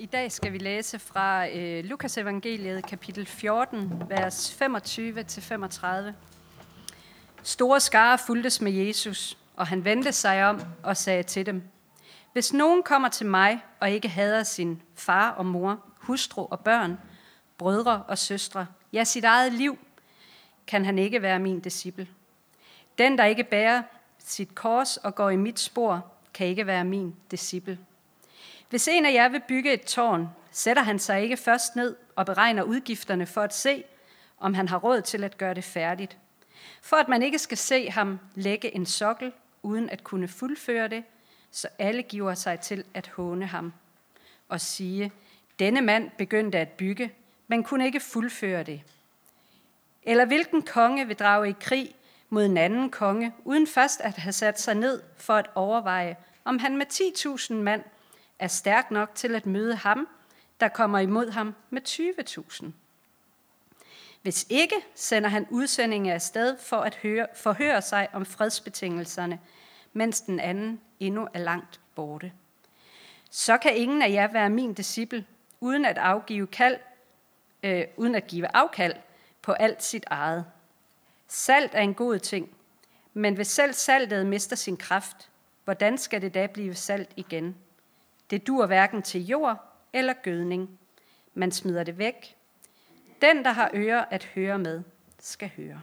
I dag skal vi læse fra øh, Lukas evangeliet kapitel 14, vers 25-35. Store skare fuldtes med Jesus, og han vendte sig om og sagde til dem, Hvis nogen kommer til mig og ikke hader sin far og mor, hustru og børn, brødre og søstre, ja sit eget liv, kan han ikke være min disciple. Den, der ikke bærer sit kors og går i mit spor, kan ikke være min disciple. Hvis en af jer vil bygge et tårn, sætter han sig ikke først ned og beregner udgifterne for at se, om han har råd til at gøre det færdigt. For at man ikke skal se ham lægge en sokkel, uden at kunne fuldføre det, så alle giver sig til at håne ham og sige, denne mand begyndte at bygge, men kunne ikke fuldføre det. Eller hvilken konge vil drage i krig mod en anden konge, uden først at have sat sig ned for at overveje, om han med 10.000 mand er stærk nok til at møde ham, der kommer imod ham med 20.000. Hvis ikke, sender han udsendinge afsted for at høre, forhøre sig om fredsbetingelserne, mens den anden endnu er langt borte. Så kan ingen af jer være min disciple, uden at afgive kald, øh, uden at give afkald på alt sit eget. Salt er en god ting, men hvis selv saltet mister sin kraft, hvordan skal det da blive salt igen? Det dur hverken til jord eller gødning. Man smider det væk. Den, der har ører at høre med, skal høre.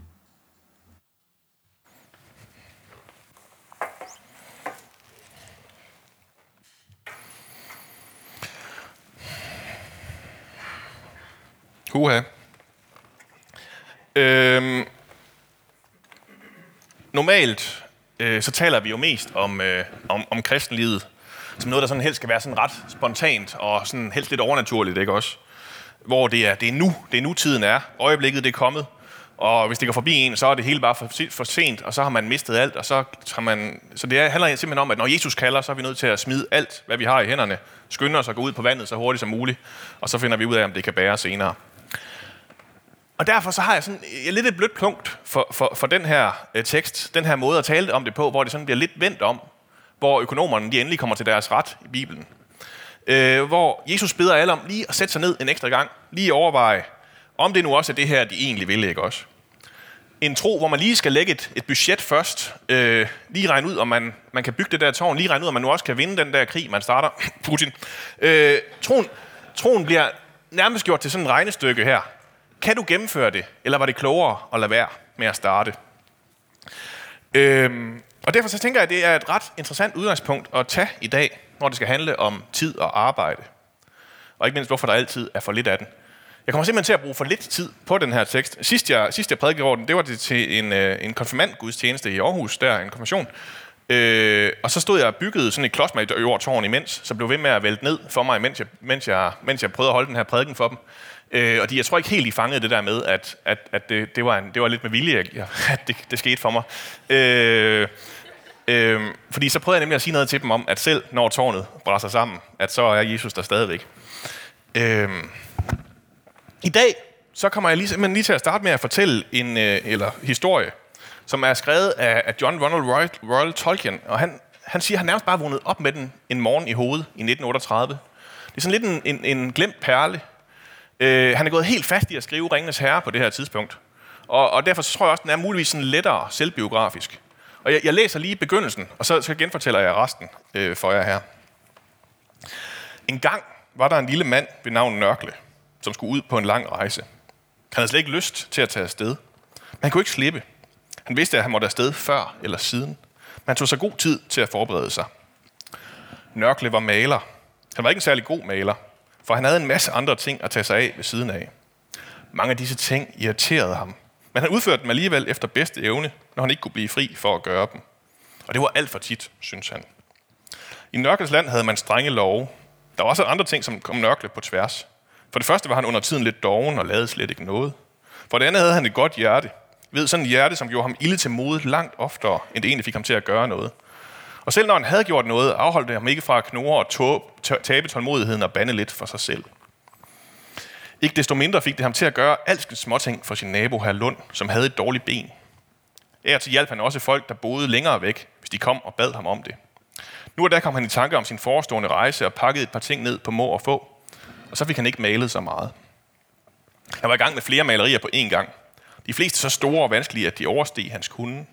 Huha. Øhm, normalt øh, så taler vi jo mest om, øh, om, om kristenlivet som noget, der sådan helst skal være sådan ret spontant og sådan helst lidt overnaturligt, ikke også? Hvor det er, det er nu, det er nu tiden er, øjeblikket det er kommet, og hvis det går forbi en, så er det hele bare for, for sent, og så har man mistet alt, og så har man... Så det handler simpelthen om, at når Jesus kalder, så er vi nødt til at smide alt, hvad vi har i hænderne, skynde os at gå ud på vandet så hurtigt som muligt, og så finder vi ud af, om det kan bære senere. Og derfor så har jeg sådan jeg lidt et blødt punkt for, for, for den her øh, tekst, den her måde at tale om det på, hvor det sådan bliver lidt vendt om, hvor økonomerne de endelig kommer til deres ret i Bibelen. Øh, hvor Jesus beder alle om lige at sætte sig ned en ekstra gang, lige overveje, om det nu også er det her, de egentlig vil, ikke også? En tro, hvor man lige skal lægge et, et budget først, øh, lige regne ud, om man, man kan bygge det der tårn, lige regne ud, om man nu også kan vinde den der krig, man starter, Putin. Øh, troen, troen bliver nærmest gjort til sådan et regnestykke her. Kan du gennemføre det, eller var det klogere at lade være med at starte? Øh, og derfor så tænker jeg, at det er et ret interessant udgangspunkt at tage i dag, når det skal handle om tid og arbejde. Og ikke mindst, hvorfor der altid er for lidt af den. Jeg kommer simpelthen til at bruge for lidt tid på den her tekst. Sidst jeg, sidst jeg prædikede over den, det var det til en, øh, en konfirmandgudstjeneste i Aarhus, der en konfirmation. Øh, og så stod jeg og byggede sådan et klodsmajortårn imens, så blev ved med at vælte ned for mig, mens jeg, mens jeg, mens jeg prøvede at holde den her prædiken for dem. Øh, og de, jeg tror ikke helt, de fangede det der med, at, at, at det, det, var en, det var lidt med vilje, at det, det skete for mig. Øh, øh, fordi så prøvede jeg nemlig at sige noget til dem om, at selv når tårnet brænder sammen, at så er Jesus der stadigvæk. Øhm, I dag, så kommer jeg lige, simpelthen lige til at starte med at fortælle en øh, eller historie, som er skrevet af, af John Ronald Royal, Royal Tolkien, og han, han siger, at han nærmest bare vågnede op med den en morgen i hovedet i 1938. Det er sådan lidt en, en, en glemt perle, Øh, han er gået helt fast i at skrive Ringenes Herre på det her tidspunkt. Og, og derfor så tror jeg også, at den er muligvis sådan lettere selvbiografisk. Og jeg, jeg læser lige begyndelsen, og så, så genfortæller jeg resten øh, for jer her. En gang var der en lille mand ved navn Nørkle, som skulle ud på en lang rejse. Han havde slet ikke lyst til at tage afsted. Men han kunne ikke slippe. Han vidste, at han måtte afsted før eller siden. Men han tog sig god tid til at forberede sig. Nørkle var maler. Han var ikke en særlig god maler, for han havde en masse andre ting at tage sig af ved siden af. Mange af disse ting irriterede ham, men han udførte dem alligevel efter bedste evne, når han ikke kunne blive fri for at gøre dem. Og det var alt for tit, synes han. I Nørkels land havde man strenge love. Der var også andre ting, som kom Nørkle på tværs. For det første var han under tiden lidt doven og lavede slet ikke noget. For det andet havde han et godt hjerte. Ved sådan et hjerte, som gjorde ham ilde til mode langt oftere, end det egentlig fik ham til at gøre noget. Og selv når han havde gjort noget, afholdt det ham ikke fra at knore og tabe tålmodigheden og bande lidt for sig selv. Ikke desto mindre fik det ham til at gøre alskens småting for sin nabo herr Lund, som havde et dårligt ben. Ær til hjalp han også folk, der boede længere væk, hvis de kom og bad ham om det. Nu og da kom han i tanke om sin forestående rejse og pakkede et par ting ned på må og få. og så fik han ikke malet så meget. Han var i gang med flere malerier på én gang. De fleste så store og vanskelige, at de oversteg hans kunde.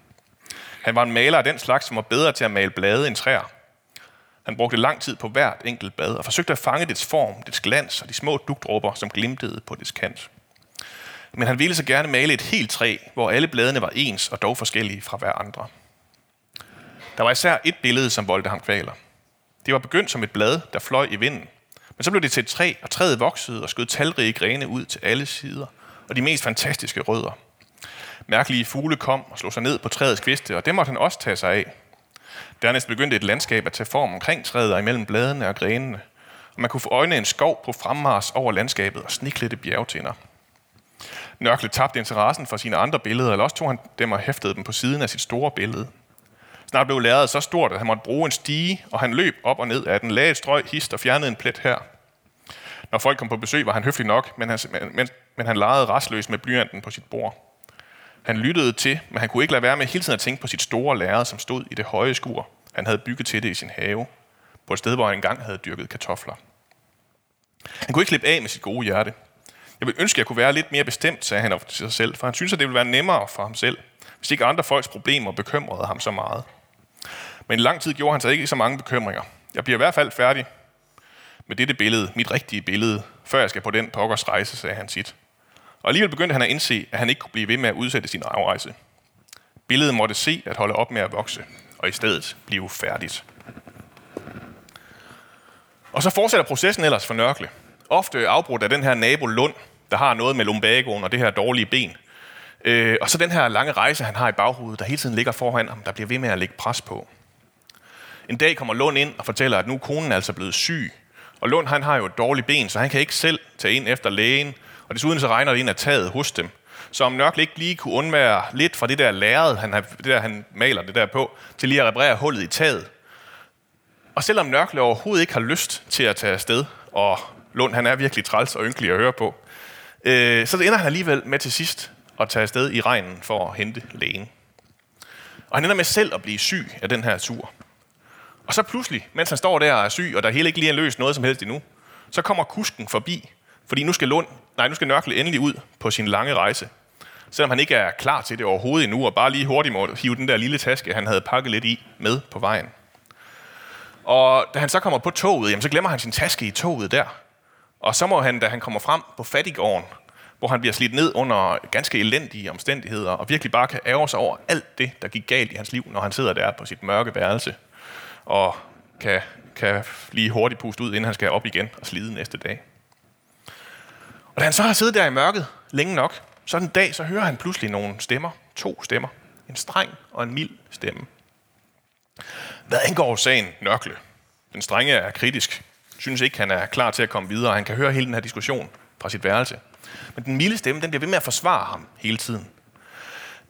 Han var en maler af den slags, som var bedre til at male blade end træer. Han brugte lang tid på hvert enkelt blad og forsøgte at fange dets form, dets glans og de små dugdråber, som glimtede på dets kant. Men han ville så gerne male et helt træ, hvor alle bladene var ens og dog forskellige fra hver andre. Der var især et billede, som voldte ham kvaler. Det var begyndt som et blad, der fløj i vinden. Men så blev det til et træ, og træet voksede og skød talrige grene ud til alle sider, og de mest fantastiske rødder. Mærkelige fugle kom og slog sig ned på træets kviste, og det måtte han også tage sig af. Dernæst begyndte et landskab at tage form omkring træet og imellem bladene og grenene, og man kunne få øjne en skov på fremmars over landskabet og sniklette bjergtinder. Nørkle tabte interessen for sine andre billeder, eller også tog han dem og hæftede dem på siden af sit store billede. Snart blev lærredet så stort, at han måtte bruge en stige, og han løb op og ned af den, lagde et strøg, hist og fjernede en plet her. Når folk kom på besøg, var han høflig nok, men han, men, men han legede restløs med blyanten på sit bord. Han lyttede til, men han kunne ikke lade være med hele tiden at tænke på sit store lærred, som stod i det høje skur. Han havde bygget til det i sin have, på et sted, hvor han engang havde dyrket kartofler. Han kunne ikke slippe af med sit gode hjerte. Jeg vil ønske, at jeg kunne være lidt mere bestemt, sagde han til sig selv, for han synes, at det ville være nemmere for ham selv, hvis ikke andre folks problemer bekymrede ham så meget. Men i lang tid gjorde han sig ikke så mange bekymringer. Jeg bliver i hvert fald færdig med dette billede, mit rigtige billede, før jeg skal på den pokkers rejse, sagde han sit. Og alligevel begyndte han at indse, at han ikke kunne blive ved med at udsætte sin afrejse. Billedet måtte se at holde op med at vokse, og i stedet blive færdigt. Og så fortsætter processen ellers for Nørkle. Ofte afbrudt af den her nabo Lund, der har noget med lumbagoen og det her dårlige ben. Øh, og så den her lange rejse, han har i baghovedet, der hele tiden ligger foran ham, der bliver ved med at lægge pres på. En dag kommer Lund ind og fortæller, at nu er konen altså blevet syg. Og Lund han har jo et dårligt ben, så han kan ikke selv tage ind efter lægen. Og desuden så regner det ind af taget hos dem. Så om Nørkle ikke lige kunne undvære lidt fra det der lærred, han, har, det der, han maler det der på, til lige at reparere hullet i taget. Og selvom Nørkle overhovedet ikke har lyst til at tage afsted, og Lund han er virkelig træls og ynkelig at høre på, øh, så ender han alligevel med til sidst at tage afsted i regnen for at hente lægen. Og han ender med selv at blive syg af den her tur. Og så pludselig, mens han står der og er syg, og der hele ikke lige er løst noget som helst endnu, så kommer kusken forbi, fordi nu skal, Lund, nej, nu skal Nørkle endelig ud på sin lange rejse. Selvom han ikke er klar til det overhovedet endnu, og bare lige hurtigt må hive den der lille taske, han havde pakket lidt i, med på vejen. Og da han så kommer på toget, jamen, så glemmer han sin taske i toget der. Og så må han, da han kommer frem på fattigården, hvor han bliver slidt ned under ganske elendige omstændigheder, og virkelig bare kan ære sig over alt det, der gik galt i hans liv, når han sidder der på sit mørke værelse, og kan, kan lige hurtigt puste ud, inden han skal op igen og slide næste dag. Og da han så har siddet der i mørket længe nok, så en dag, så hører han pludselig nogle stemmer. To stemmer. En streng og en mild stemme. Hvad angår sagen Nørkle? Den strenge er kritisk. Synes ikke, han er klar til at komme videre. Han kan høre hele den her diskussion fra sit værelse. Men den milde stemme, den bliver ved med at forsvare ham hele tiden.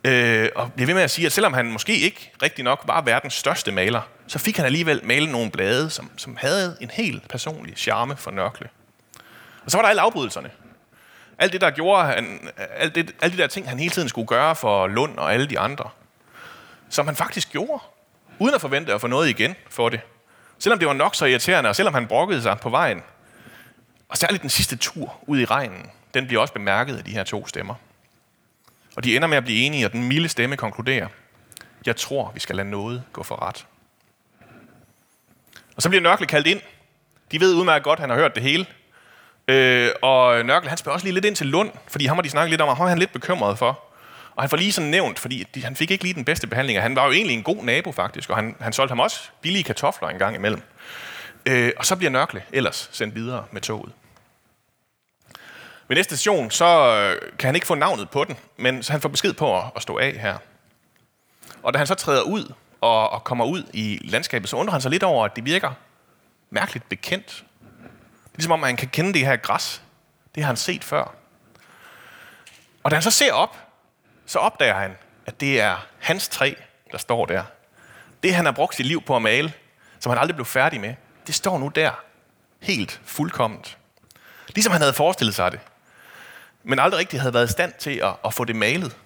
Øh, og bliver ved med at sige, at selvom han måske ikke rigtig nok var verdens største maler, så fik han alligevel malet nogle blade, som, som havde en helt personlig charme for Nørkle. Og så var der alle afbrydelserne. Alt det, der gjorde han, alt, det, alle de der ting, han hele tiden skulle gøre for Lund og alle de andre, som han faktisk gjorde, uden at forvente at få noget igen for det. Selvom det var nok så irriterende, og selvom han brokkede sig på vejen. Og særligt den sidste tur ud i regnen, den bliver også bemærket af de her to stemmer. Og de ender med at blive enige, og den milde stemme konkluderer, jeg tror, vi skal lade noget gå for ret. Og så bliver Nørkle kaldt ind. De ved udmærket godt, at han har hørt det hele. Øh, og Nørkel, han spørger også lige lidt ind til Lund, fordi ham har de snakket lidt om, og han er lidt bekymret for. Og han får lige sådan nævnt, fordi de, han fik ikke lige den bedste behandling. Han var jo egentlig en god nabo faktisk, og han, han solgte ham også billige kartofler en gang imellem. Øh, og så bliver Nørkle ellers sendt videre med toget. Ved næste station, så øh, kan han ikke få navnet på den, men så han får besked på at, at stå af her. Og da han så træder ud og, og kommer ud i landskabet, så undrer han sig lidt over, at det virker mærkeligt bekendt. Det er ligesom om, han kan kende det her græs. Det har han set før. Og da han så ser op, så opdager han, at det er hans træ, der står der. Det, han har brugt sit liv på at male, som han aldrig blev færdig med, det står nu der. Helt fuldkomment. Ligesom han havde forestillet sig det. Men aldrig rigtig havde været i stand til at, at få det malet.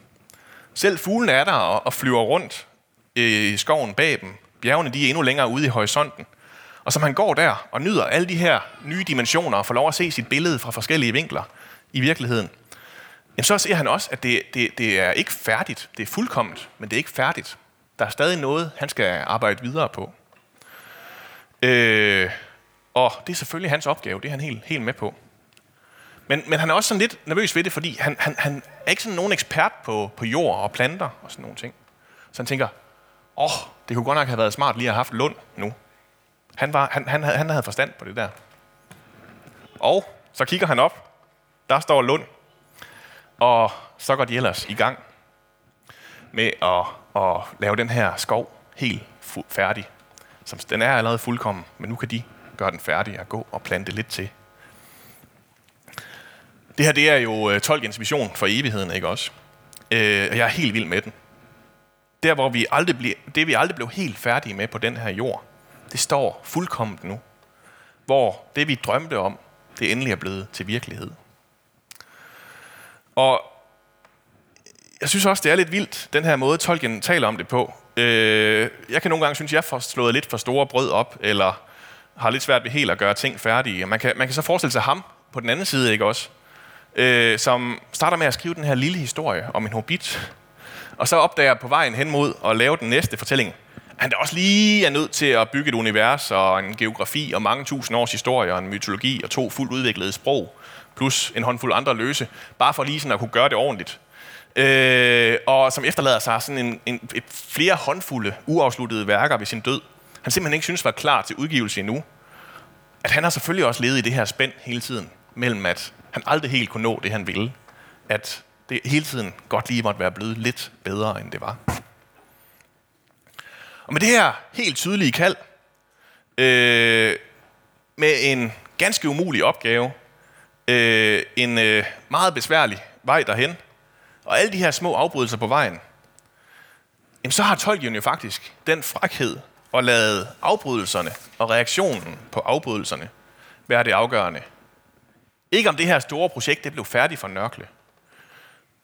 Selv fuglen er der og, og flyver rundt i skoven bag dem. Bjergene de er endnu længere ude i horisonten. Og som han går der og nyder alle de her nye dimensioner og får lov at se sit billede fra forskellige vinkler i virkeligheden, jamen så ser han også, at det, det, det er ikke færdigt. Det er fuldkomment, men det er ikke færdigt. Der er stadig noget, han skal arbejde videre på. Øh, og det er selvfølgelig hans opgave, det er han helt, helt med på. Men, men han er også sådan lidt nervøs ved det, fordi han, han, han er ikke sådan nogen ekspert på, på jord og planter og sådan nogle ting. Så han tænker, åh, oh, det kunne godt nok have været smart lige at have haft Lund nu. Han, var, han, han, han havde forstand på det der. Og så kigger han op. Der står Lund. Og så går de ellers i gang med at, at lave den her skov helt færdig. Som den er allerede fuldkommen, men nu kan de gøre den færdig og gå og plante lidt til. Det her det er jo uh, Tolkiens vision for evigheden, ikke også? Uh, jeg er helt vild med den. Der, hvor vi aldrig ble, det vi aldrig blev helt færdige med på den her jord, det står fuldkomment nu. Hvor det vi drømte om, det endelig er blevet til virkelighed. Og jeg synes også, det er lidt vildt, den her måde, Tolkien taler om det på. Øh, jeg kan nogle gange synes, jeg får slået lidt for store brød op, eller har lidt svært ved helt at gøre ting færdige. Man kan, man kan så forestille sig ham på den anden side, ikke også? Øh, som starter med at skrive den her lille historie om en hobbit, og så opdager på vejen hen mod at lave den næste fortælling, han er også lige er nødt til at bygge et univers og en geografi og mange tusind års historie og en mytologi og to fuldt udviklede sprog, plus en håndfuld andre løse, bare for lige sådan at kunne gøre det ordentligt. Øh, og som efterlader sig sådan en, en, et flere håndfulde uafsluttede værker ved sin død. Han simpelthen ikke synes var klar til udgivelse endnu. At han har selvfølgelig også levet i det her spænd hele tiden, mellem at han aldrig helt kunne nå det, han ville. At det hele tiden godt lige måtte være blevet lidt bedre, end det var. Og med det her helt tydelige kald, øh, med en ganske umulig opgave, øh, en øh, meget besværlig vej derhen, og alle de her små afbrydelser på vejen, jamen så har Tolkien jo faktisk den frakhed at lade afbrydelserne og reaktionen på afbrydelserne være det afgørende. Ikke om det her store projekt det blev færdigt for Nørkle.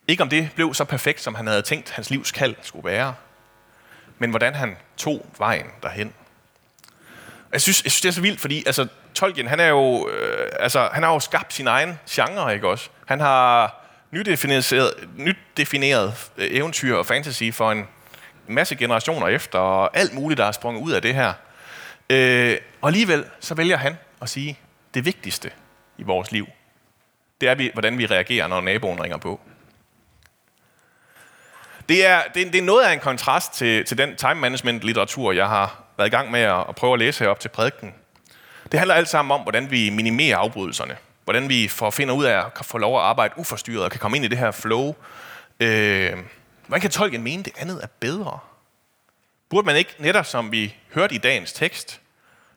Ikke om det blev så perfekt, som han havde tænkt, hans livs kald skulle være men hvordan han tog vejen derhen. Jeg synes, jeg synes det er så vildt, fordi altså, Tolkien, han er jo, øh, altså, han har jo skabt sin egen genre, ikke også? Han har nydefineret, nydefineret øh, eventyr og fantasy for en masse generationer efter, og alt muligt, der er sprunget ud af det her. Øh, og alligevel, så vælger han at sige, det vigtigste i vores liv, det er, hvordan vi reagerer, når naboen ringer på. Det er, det, er, det er noget af en kontrast til, til den time management litteratur, jeg har været i gang med at, prøve at læse herop til prædiken. Det handler alt sammen om, hvordan vi minimerer afbrydelserne. Hvordan vi får finder ud af at få lov at arbejde uforstyrret og kan komme ind i det her flow. Øh, hvordan kan tolken mene, det andet er bedre? Burde man ikke, netop som vi hørte i dagens tekst,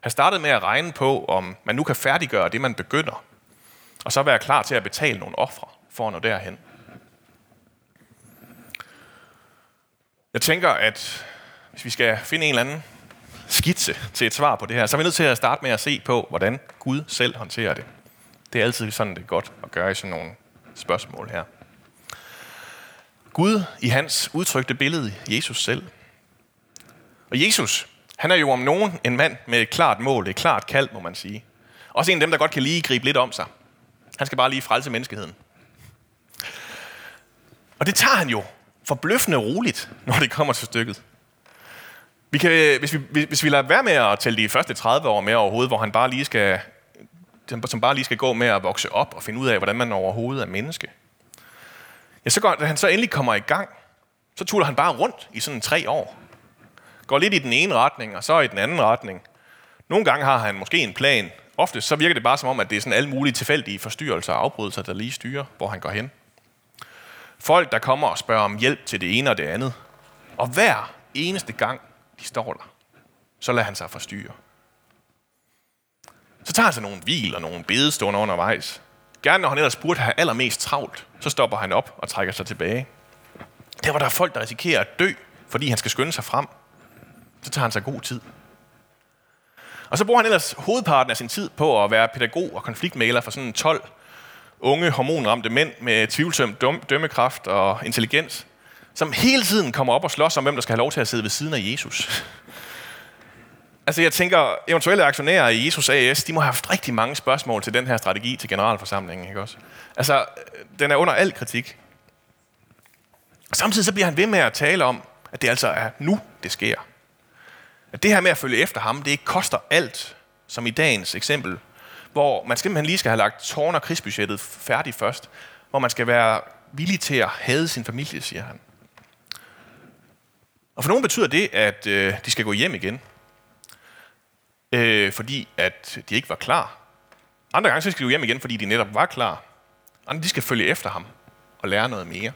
have startet med at regne på, om man nu kan færdiggøre det, man begynder, og så være klar til at betale nogle ofre for at nå derhen? Jeg tænker, at hvis vi skal finde en eller anden skitse til et svar på det her, så er vi nødt til at starte med at se på, hvordan Gud selv håndterer det. Det er altid sådan, det er godt at gøre i sådan nogle spørgsmål her. Gud i hans udtrykte billede, Jesus selv. Og Jesus, han er jo om nogen en mand med et klart mål, et klart kald, må man sige. Også en af dem, der godt kan lige gribe lidt om sig. Han skal bare lige frelse menneskeheden. Og det tager han jo forbløffende roligt, når det kommer til stykket. Vi kan, øh, hvis, vi, hvis vi lader være med at tælle de første 30 år med overhovedet, hvor han bare lige skal, som bare lige skal gå med at vokse op og finde ud af, hvordan man overhovedet er menneske. Ja, så går, da han så endelig kommer i gang, så tuller han bare rundt i sådan tre år. Går lidt i den ene retning, og så i den anden retning. Nogle gange har han måske en plan. Ofte så virker det bare som om, at det er sådan alle mulige tilfældige forstyrrelser og afbrydelser, der lige styrer, hvor han går hen. Folk, der kommer og spørger om hjælp til det ene og det andet. Og hver eneste gang, de står der, så lader han sig forstyrre. Så tager han sig nogle hvil og nogle bedestunder undervejs. Gerne når han ellers burde have allermest travlt, så stopper han op og trækker sig tilbage. Der hvor der er folk, der risikerer at dø, fordi han skal skynde sig frem, så tager han sig god tid. Og så bruger han ellers hovedparten af sin tid på at være pædagog og konfliktmaler for sådan 12 unge hormonramte mænd med tvivlsom dømmekraft og intelligens, som hele tiden kommer op og slås om, hvem der skal have lov til at sidde ved siden af Jesus. Altså jeg tænker, eventuelle aktionærer i Jesus AS, de må have haft rigtig mange spørgsmål til den her strategi til generalforsamlingen, ikke også? Altså, den er under al kritik. Samtidig så bliver han ved med at tale om, at det altså er nu, det sker. At det her med at følge efter ham, det ikke koster alt, som i dagens eksempel, hvor man simpelthen lige skal have lagt tårn- og krigsbudgettet færdigt først, hvor man skal være villig til at hade sin familie, siger han. Og for nogen betyder det, at øh, de skal gå hjem igen, øh, fordi at de ikke var klar. Andre gange så skal de gå hjem igen, fordi de netop var klar. Andre de skal følge efter ham og lære noget mere.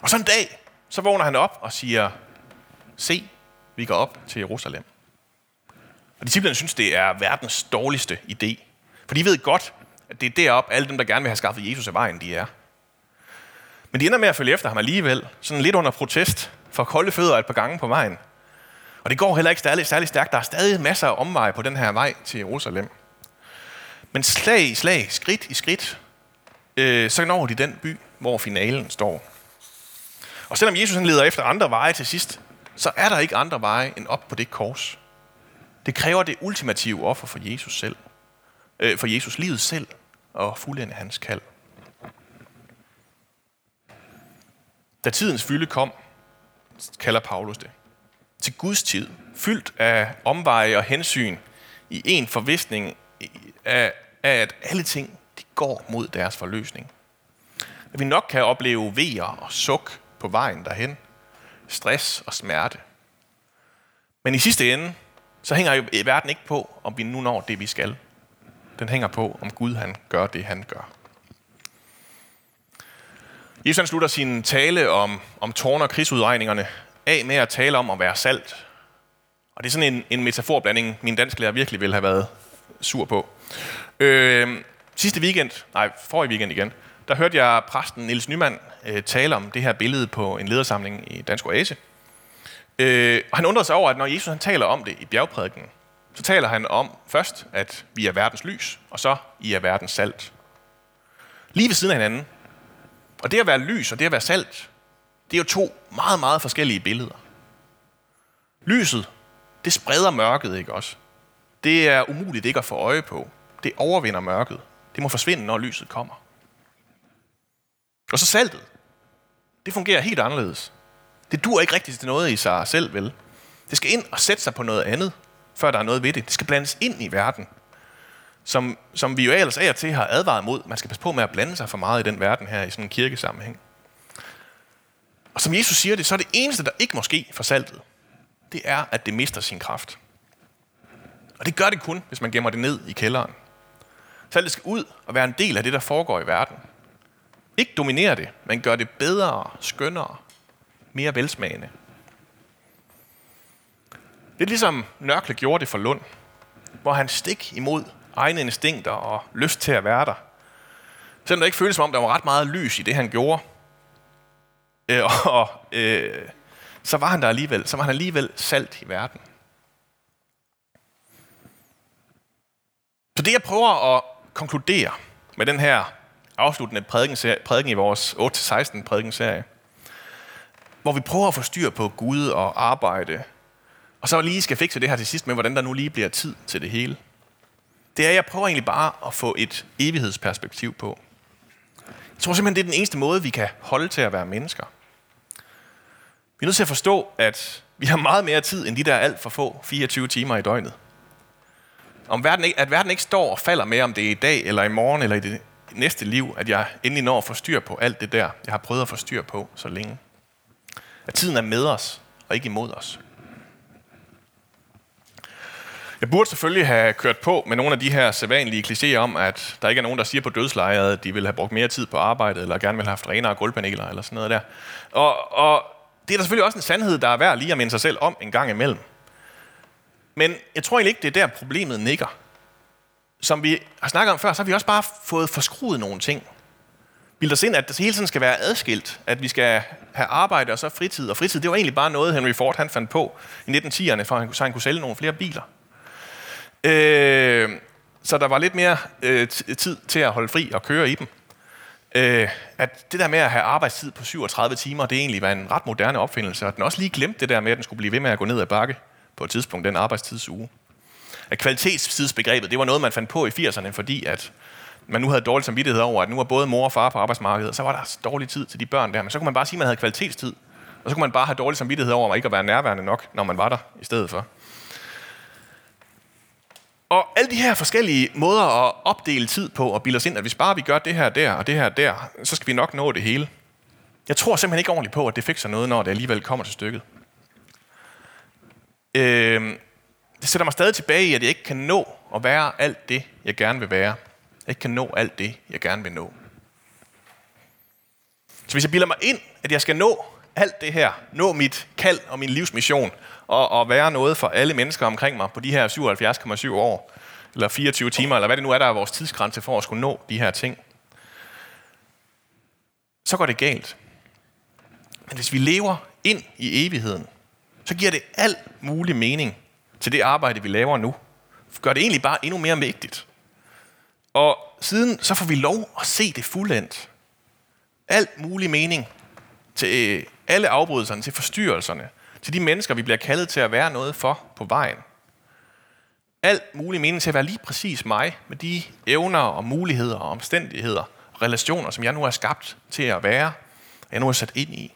Og så en dag, så vågner han op og siger, se, vi går op til Jerusalem. Og disciplerne synes, det er verdens dårligste idé. For de ved godt, at det er derop, alle dem, der gerne vil have skaffet Jesus af vejen, de er. Men de ender med at følge efter ham alligevel, sådan lidt under protest, for kolde fødder et par gange på vejen. Og det går heller ikke særlig, særlig stærkt. Der er stadig masser af omveje på den her vej til Jerusalem. Men slag i slag, skridt i skridt, øh, så når de den by, hvor finalen står. Og selvom Jesus han leder efter andre veje til sidst, så er der ikke andre veje end op på det kors. Det kræver det ultimative offer for Jesus selv. Øh, for Jesus livet selv og fuldende hans kald. Da tidens fylde kom, kalder Paulus det, til Guds tid, fyldt af omveje og hensyn, i en forvisning af, af, at alle ting de går mod deres forløsning. At vi nok kan opleve vejer og suk på vejen derhen, stress og smerte. Men i sidste ende, så hænger jo verden ikke på, om vi nu når det, vi skal. Den hænger på, om Gud han gør det, han gør. Jesus han slutter sin tale om, om tårn- og krigsudregningerne af med at tale om at være salt. Og det er sådan en, en metaforblanding, min dansklærer virkelig ville have været sur på. Øh, sidste weekend, nej, forrige weekend igen, der hørte jeg præsten Niels Nyman øh, tale om det her billede på en ledersamling i Dansk Oase. Øh, og han undrede sig over, at når Jesus han taler om det i bjergprædiken, så taler han om først, at vi er verdens lys, og så I er verdens salt. Lige ved siden af hinanden. Og det at være lys og det at være salt, det er jo to meget, meget forskellige billeder. Lyset, det spreder mørket, ikke også? Det er umuligt ikke at få øje på. Det overvinder mørket. Det må forsvinde, når lyset kommer. Og så saltet. Det fungerer helt anderledes. Det dur ikke rigtigt til noget i sig selv, vel? Det skal ind og sætte sig på noget andet, før der er noget ved det. Det skal blandes ind i verden, som, som vi jo ellers af og til har advaret mod. Man skal passe på med at blande sig for meget i den verden her i sådan en kirkesammenhæng. Og som Jesus siger det, så er det eneste, der ikke må ske for saltet, det er, at det mister sin kraft. Og det gør det kun, hvis man gemmer det ned i kælderen. Saltet skal ud og være en del af det, der foregår i verden. Ikke dominere det, men gør det bedre, skønnere, mere velsmagende. Det er ligesom Nørkle gjorde det for Lund, hvor han stik imod egne instinkter og lyst til at være der. Selvom det ikke føltes som om, der var ret meget lys i det, han gjorde, øh, og øh, så var han der alligevel. Så var han alligevel salt i verden. Så det, jeg prøver at konkludere med den her afsluttende prædiken i vores 8-16 prædikenserie, hvor vi prøver at få styr på Gud og arbejde, og så lige skal fikse det her til sidst med, hvordan der nu lige bliver tid til det hele. Det er, jeg prøver egentlig bare at få et evighedsperspektiv på. Jeg tror simpelthen, det er den eneste måde, vi kan holde til at være mennesker. Vi er nødt til at forstå, at vi har meget mere tid end de der alt for få 24 timer i døgnet. Om verden ikke, at verden ikke står og falder med, om det er i dag, eller i morgen, eller i det næste liv, at jeg endelig når at få styr på alt det der, jeg har prøvet at få styr på så længe. At tiden er med os, og ikke imod os. Jeg burde selvfølgelig have kørt på med nogle af de her sædvanlige klichéer om, at der ikke er nogen, der siger på dødslejret, at de vil have brugt mere tid på arbejdet, eller gerne vil have haft renere gulvpaneler, eller sådan noget der. Og, og det er der selvfølgelig også en sandhed, der er værd lige at minde sig selv om en gang imellem. Men jeg tror egentlig ikke, det er der problemet ligger. Som vi har snakket om før, så har vi også bare fået forskruet nogle ting. Bilder os ind, at det hele tiden skal være adskilt. At vi skal have arbejde og så fritid. Og fritid, det var egentlig bare noget, Henry Ford han fandt på i 1910'erne, for så han kunne sælge nogle flere biler. Øh, så der var lidt mere øh, tid til at holde fri og køre i dem. øh, at det der med at have arbejdstid på 37 timer, det egentlig var en ret moderne opfindelse, og den også lige glemte det der med, at den skulle blive ved med at gå ned ad bakke på et tidspunkt, den arbejdstidsuge. At kvalitetstidsbegrebet, det var noget, man fandt på i 80'erne, fordi at man nu havde dårlig samvittighed over, at nu var både mor og far på arbejdsmarkedet, og så var der dårlig tid til de børn der. Men så kunne man bare sige, at man havde kvalitetstid, og så kunne man bare have dårlig samvittighed over, at man ikke at være nærværende nok, når man var der i stedet for. Og alle de her forskellige måder at opdele tid på og bilde os ind, at hvis bare vi gør det her der og det her der, så skal vi nok nå det hele. Jeg tror simpelthen ikke ordentligt på, at det fikser noget, når det alligevel kommer til stykket. Øh, det sætter mig stadig tilbage i, at jeg ikke kan nå at være alt det, jeg gerne vil være. Jeg ikke kan nå alt det, jeg gerne vil nå. Så hvis jeg bilder mig ind, at jeg skal nå alt det her, nå mit kald og min livsmission, og, og være noget for alle mennesker omkring mig på de her 77,7 år, eller 24 timer, eller hvad det nu er, der er vores tidsgrænse for at skulle nå de her ting, så går det galt. Men hvis vi lever ind i evigheden, så giver det al mulig mening til det arbejde, vi laver nu. Gør det egentlig bare endnu mere vigtigt. Og siden så får vi lov at se det fuldendt. Alt mulig mening til alle afbrydelserne, til forstyrrelserne, til de mennesker, vi bliver kaldet til at være noget for på vejen. Alt mulig mening til at være lige præcis mig, med de evner og muligheder og omstændigheder og relationer, som jeg nu er skabt til at være, og jeg nu er sat ind i.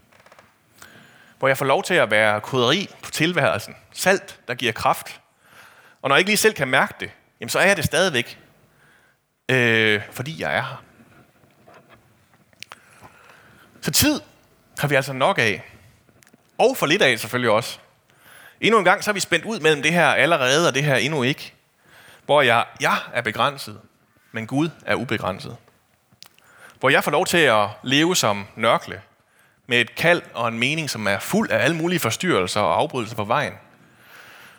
Hvor jeg får lov til at være krydderi på tilværelsen, salt, der giver kraft. Og når jeg ikke lige selv kan mærke det, jamen så er jeg det stadigvæk, øh, fordi jeg er her. Så tid har vi altså nok af. Og for lidt af selvfølgelig også. Endnu en gang så er vi spændt ud mellem det her allerede og det her endnu ikke. Hvor jeg, jeg er begrænset, men Gud er ubegrænset. Hvor jeg får lov til at leve som nørkle, med et kald og en mening, som er fuld af alle mulige forstyrrelser og afbrydelser på vejen.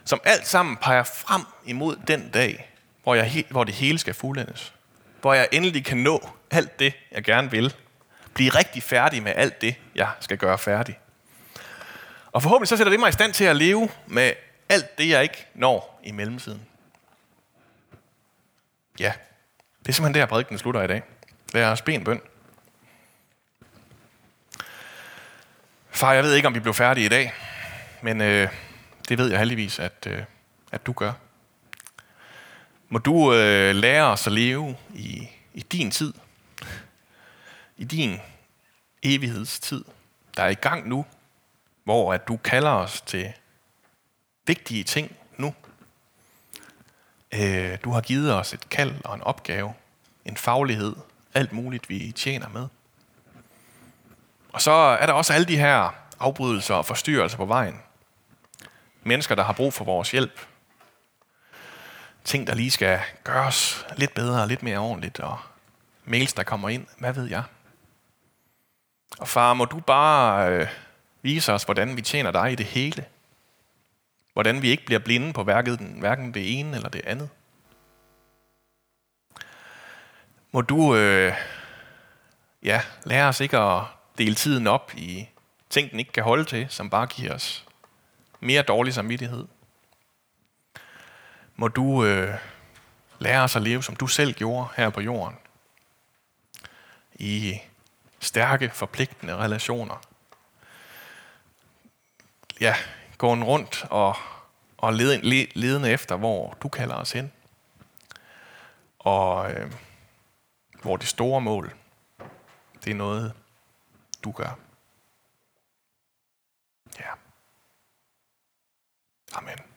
Som alt sammen peger frem imod den dag, hvor, jeg, hvor det hele skal fuldendes. Hvor jeg endelig kan nå alt det, jeg gerne vil. Blive rigtig færdig med alt det, jeg skal gøre færdig. Og forhåbentlig så sætter det mig i stand til at leve med alt det, jeg ikke når i mellemtiden. Ja, det er simpelthen der, prædiken slutter i dag. Lad os bede en bøn. Far, jeg ved ikke, om vi blev færdige i dag, men øh, det ved jeg heldigvis, at, øh, at du gør. Må du øh, lære os at leve i, i din tid, i din evighedstid, der er i gang nu, hvor at du kalder os til vigtige ting nu. Øh, du har givet os et kald og en opgave, en faglighed, alt muligt, vi tjener med. Og så er der også alle de her afbrydelser og forstyrrelser på vejen. Mennesker, der har brug for vores hjælp. Ting, der lige skal gøres lidt bedre og lidt mere ordentligt. Og mails, der kommer ind. Hvad ved jeg? Og far, må du bare øh, vise os, hvordan vi tjener dig i det hele. Hvordan vi ikke bliver blinde på hverken, hverken det ene eller det andet. Må du øh, ja, lære os ikke at dele tiden op i ting, den ikke kan holde til, som bare giver os mere dårlig samvittighed. Må du øh, lære os at leve, som du selv gjorde her på jorden. I stærke, forpligtende relationer. Ja, gå rundt og, og ledende efter, hvor du kalder os hen. Og øh, hvor det store mål, det er noget, du gør. Ja. Amen.